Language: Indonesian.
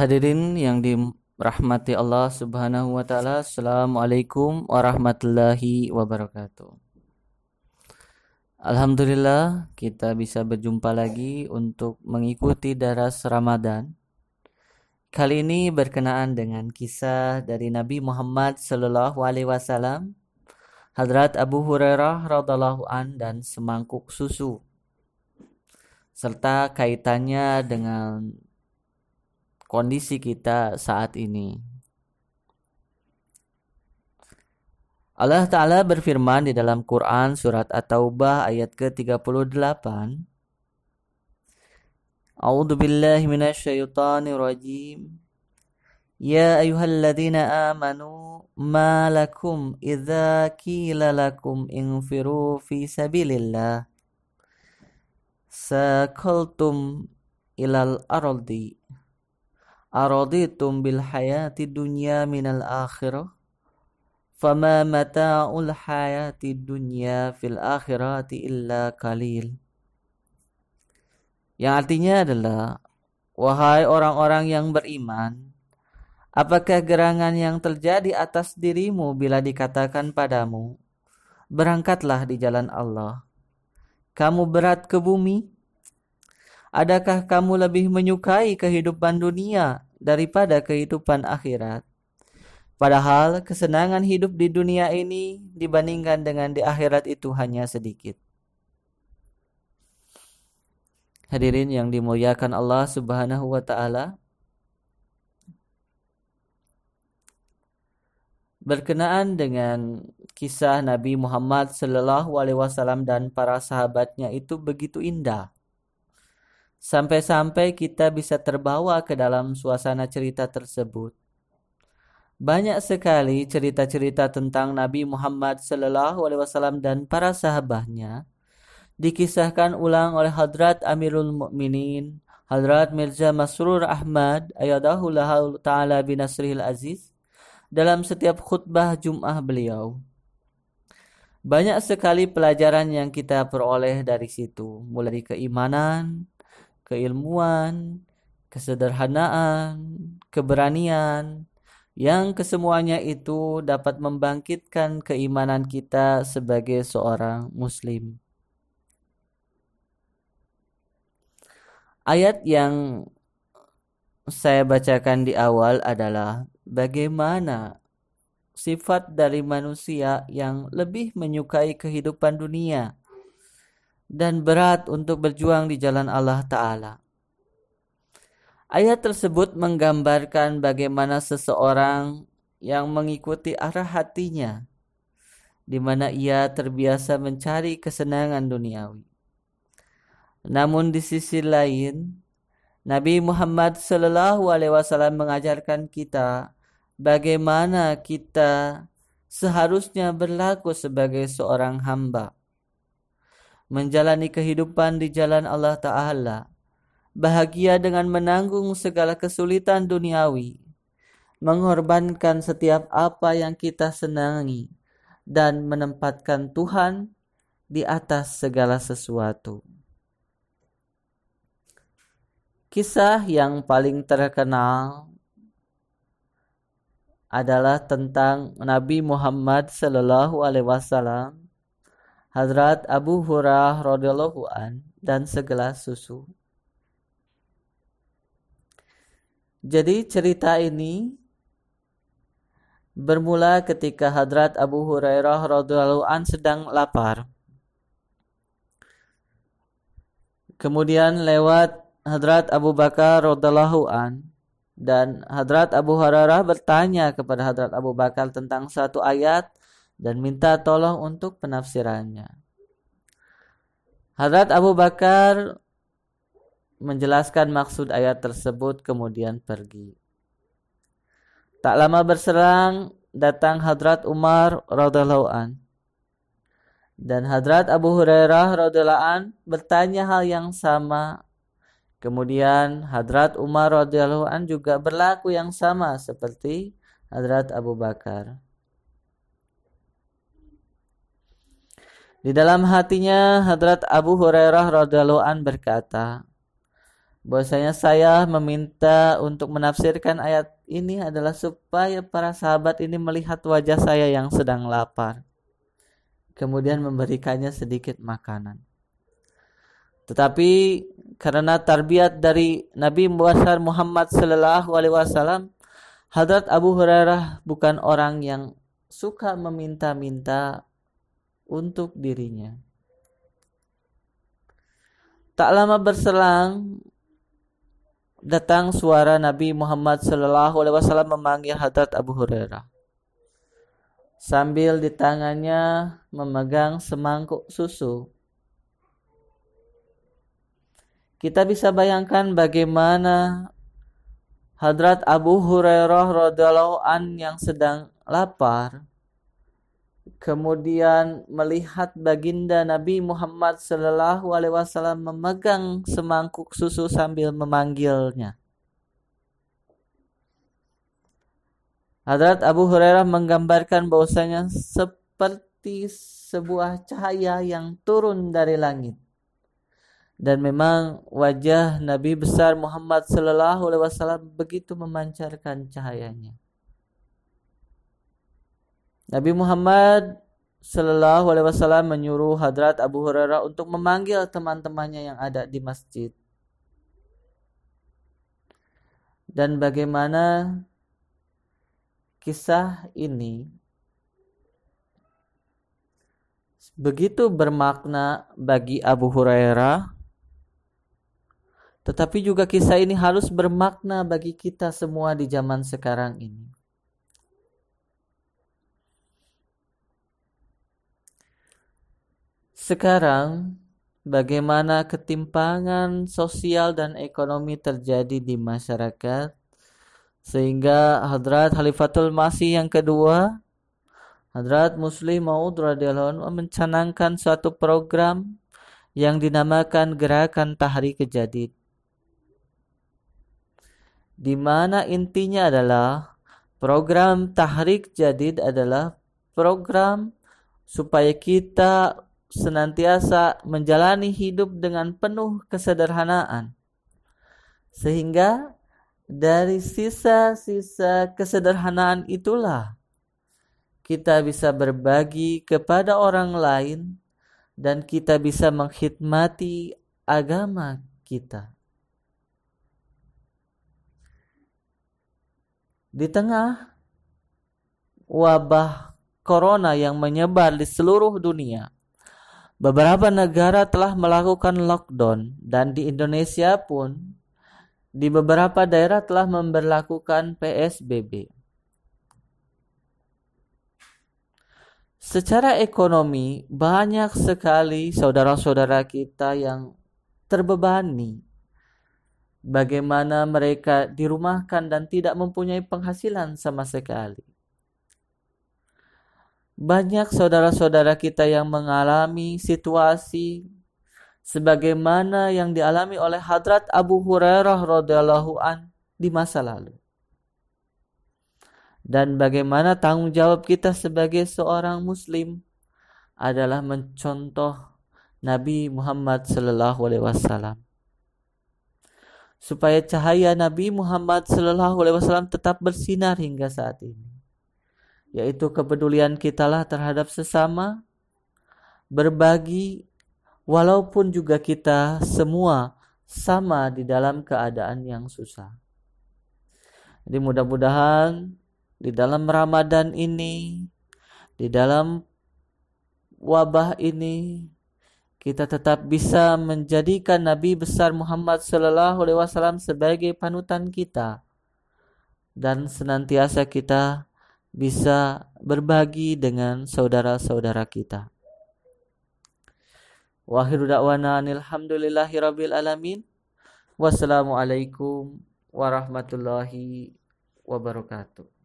Hadirin yang dirahmati Allah Subhanahu wa taala, Assalamualaikum warahmatullahi wabarakatuh. Alhamdulillah kita bisa berjumpa lagi untuk mengikuti daras Ramadan. Kali ini berkenaan dengan kisah dari Nabi Muhammad sallallahu alaihi wasallam, Hadrat Abu Hurairah radhiallahu an dan semangkuk susu serta kaitannya dengan kondisi kita saat ini. Allah Ta'ala berfirman di dalam Quran surat At-Taubah ayat ke-38. A'udzu billahi minasyaitonir rajim Ya ayyuhalladzina amanu ma lakum idza qila lakum infiru fi sabilillah. Sakaltum ilal ardi araditum bil hayati dunya minal akhirah fama mata'ul hayati dunya fil akhirati illa kalil yang artinya adalah wahai orang-orang yang beriman apakah gerangan yang terjadi atas dirimu bila dikatakan padamu berangkatlah di jalan Allah. Kamu berat ke bumi Adakah kamu lebih menyukai kehidupan dunia daripada kehidupan akhirat? Padahal kesenangan hidup di dunia ini dibandingkan dengan di akhirat itu hanya sedikit. Hadirin yang dimuliakan Allah Subhanahu wa taala, berkenaan dengan kisah Nabi Muhammad sallallahu alaihi wasallam dan para sahabatnya itu begitu indah. Sampai-sampai kita bisa terbawa ke dalam suasana cerita tersebut. Banyak sekali cerita-cerita tentang Nabi Muhammad Sallallahu Alaihi Wasallam dan para sahabatnya dikisahkan ulang oleh Hadrat Amirul Mukminin Hadrat Mirza Masrur Ahmad ayadahullah taala bin Nasril Aziz dalam setiap khutbah Jum'ah beliau. Banyak sekali pelajaran yang kita peroleh dari situ, mulai dari keimanan, keilmuan, kesederhanaan, keberanian, yang kesemuanya itu dapat membangkitkan keimanan kita sebagai seorang muslim. Ayat yang saya bacakan di awal adalah bagaimana sifat dari manusia yang lebih menyukai kehidupan dunia dan berat untuk berjuang di jalan Allah Ta'ala. Ayat tersebut menggambarkan bagaimana seseorang yang mengikuti arah hatinya, di mana ia terbiasa mencari kesenangan duniawi. Namun di sisi lain, Nabi Muhammad Wasallam mengajarkan kita bagaimana kita seharusnya berlaku sebagai seorang hamba menjalani kehidupan di jalan Allah Ta'ala, bahagia dengan menanggung segala kesulitan duniawi, mengorbankan setiap apa yang kita senangi, dan menempatkan Tuhan di atas segala sesuatu. Kisah yang paling terkenal adalah tentang Nabi Muhammad Sallallahu Alaihi Wasallam Hadrat Abu Hurairah radhiyallahu an dan segelas susu. Jadi cerita ini bermula ketika Hadrat Abu Hurairah radhiyallahu an sedang lapar. Kemudian lewat Hadrat Abu Bakar radhiyallahu an dan Hadrat Abu Hurairah bertanya kepada Hadrat Abu Bakar tentang satu ayat dan minta tolong untuk penafsirannya. Hadrat Abu Bakar menjelaskan maksud ayat tersebut kemudian pergi. Tak lama berserang datang Hadrat Umar radhiallahu an dan Hadrat Abu Hurairah radhiallahu an bertanya hal yang sama. Kemudian Hadrat Umar radhiallahu an juga berlaku yang sama seperti Hadrat Abu Bakar. Di dalam hatinya Hadrat Abu Hurairah radhiallahu an berkata, bahwasanya saya meminta untuk menafsirkan ayat ini adalah supaya para sahabat ini melihat wajah saya yang sedang lapar kemudian memberikannya sedikit makanan. Tetapi karena tarbiyat dari Nabi besar Muhammad sallallahu alaihi wasallam Hadrat Abu Hurairah bukan orang yang suka meminta-minta untuk dirinya. Tak lama berselang datang suara Nabi Muhammad sallallahu alaihi wasallam memanggil Hadrat Abu Hurairah. Sambil di tangannya memegang semangkuk susu. Kita bisa bayangkan bagaimana Hadrat Abu Hurairah radhiallahu an yang sedang lapar kemudian melihat baginda Nabi Muhammad Sallallahu Alaihi Wasallam memegang semangkuk susu sambil memanggilnya. Hadrat Abu Hurairah menggambarkan bahwasanya seperti sebuah cahaya yang turun dari langit. Dan memang wajah Nabi besar Muhammad Sallallahu Alaihi Wasallam begitu memancarkan cahayanya. Nabi Muhammad Sallallahu Alaihi Wasallam menyuruh Hadrat Abu Hurairah untuk memanggil teman-temannya yang ada di masjid. Dan bagaimana kisah ini begitu bermakna bagi Abu Hurairah, tetapi juga kisah ini harus bermakna bagi kita semua di zaman sekarang ini. Sekarang, bagaimana ketimpangan sosial dan ekonomi terjadi di masyarakat? Sehingga Hadrat Khalifatul Masih yang kedua Hadrat Muslim Maud anhu mencanangkan suatu program yang dinamakan Gerakan Tahrik Jadid di mana intinya adalah program Tahrik Jadid adalah program supaya kita senantiasa menjalani hidup dengan penuh kesederhanaan. Sehingga dari sisa-sisa kesederhanaan itulah kita bisa berbagi kepada orang lain dan kita bisa mengkhidmati agama kita. Di tengah wabah corona yang menyebar di seluruh dunia, Beberapa negara telah melakukan lockdown dan di Indonesia pun di beberapa daerah telah memperlakukan PSBB. Secara ekonomi, banyak sekali saudara-saudara kita yang terbebani. Bagaimana mereka dirumahkan dan tidak mempunyai penghasilan sama sekali banyak saudara-saudara kita yang mengalami situasi sebagaimana yang dialami oleh Hadrat Abu Hurairah radhiyallahu an di masa lalu. Dan bagaimana tanggung jawab kita sebagai seorang muslim adalah mencontoh Nabi Muhammad sallallahu alaihi wasallam. Supaya cahaya Nabi Muhammad sallallahu alaihi wasallam tetap bersinar hingga saat ini yaitu kepedulian kitalah terhadap sesama, berbagi, walaupun juga kita semua sama di dalam keadaan yang susah. Jadi mudah-mudahan di dalam Ramadan ini, di dalam wabah ini, kita tetap bisa menjadikan Nabi besar Muhammad Wasallam sebagai panutan kita dan senantiasa kita bisa berbagi dengan saudara-saudara kita. Wahiru da'wana alhamdulillahi rabbil alamin. Wassalamualaikum warahmatullahi wabarakatuh.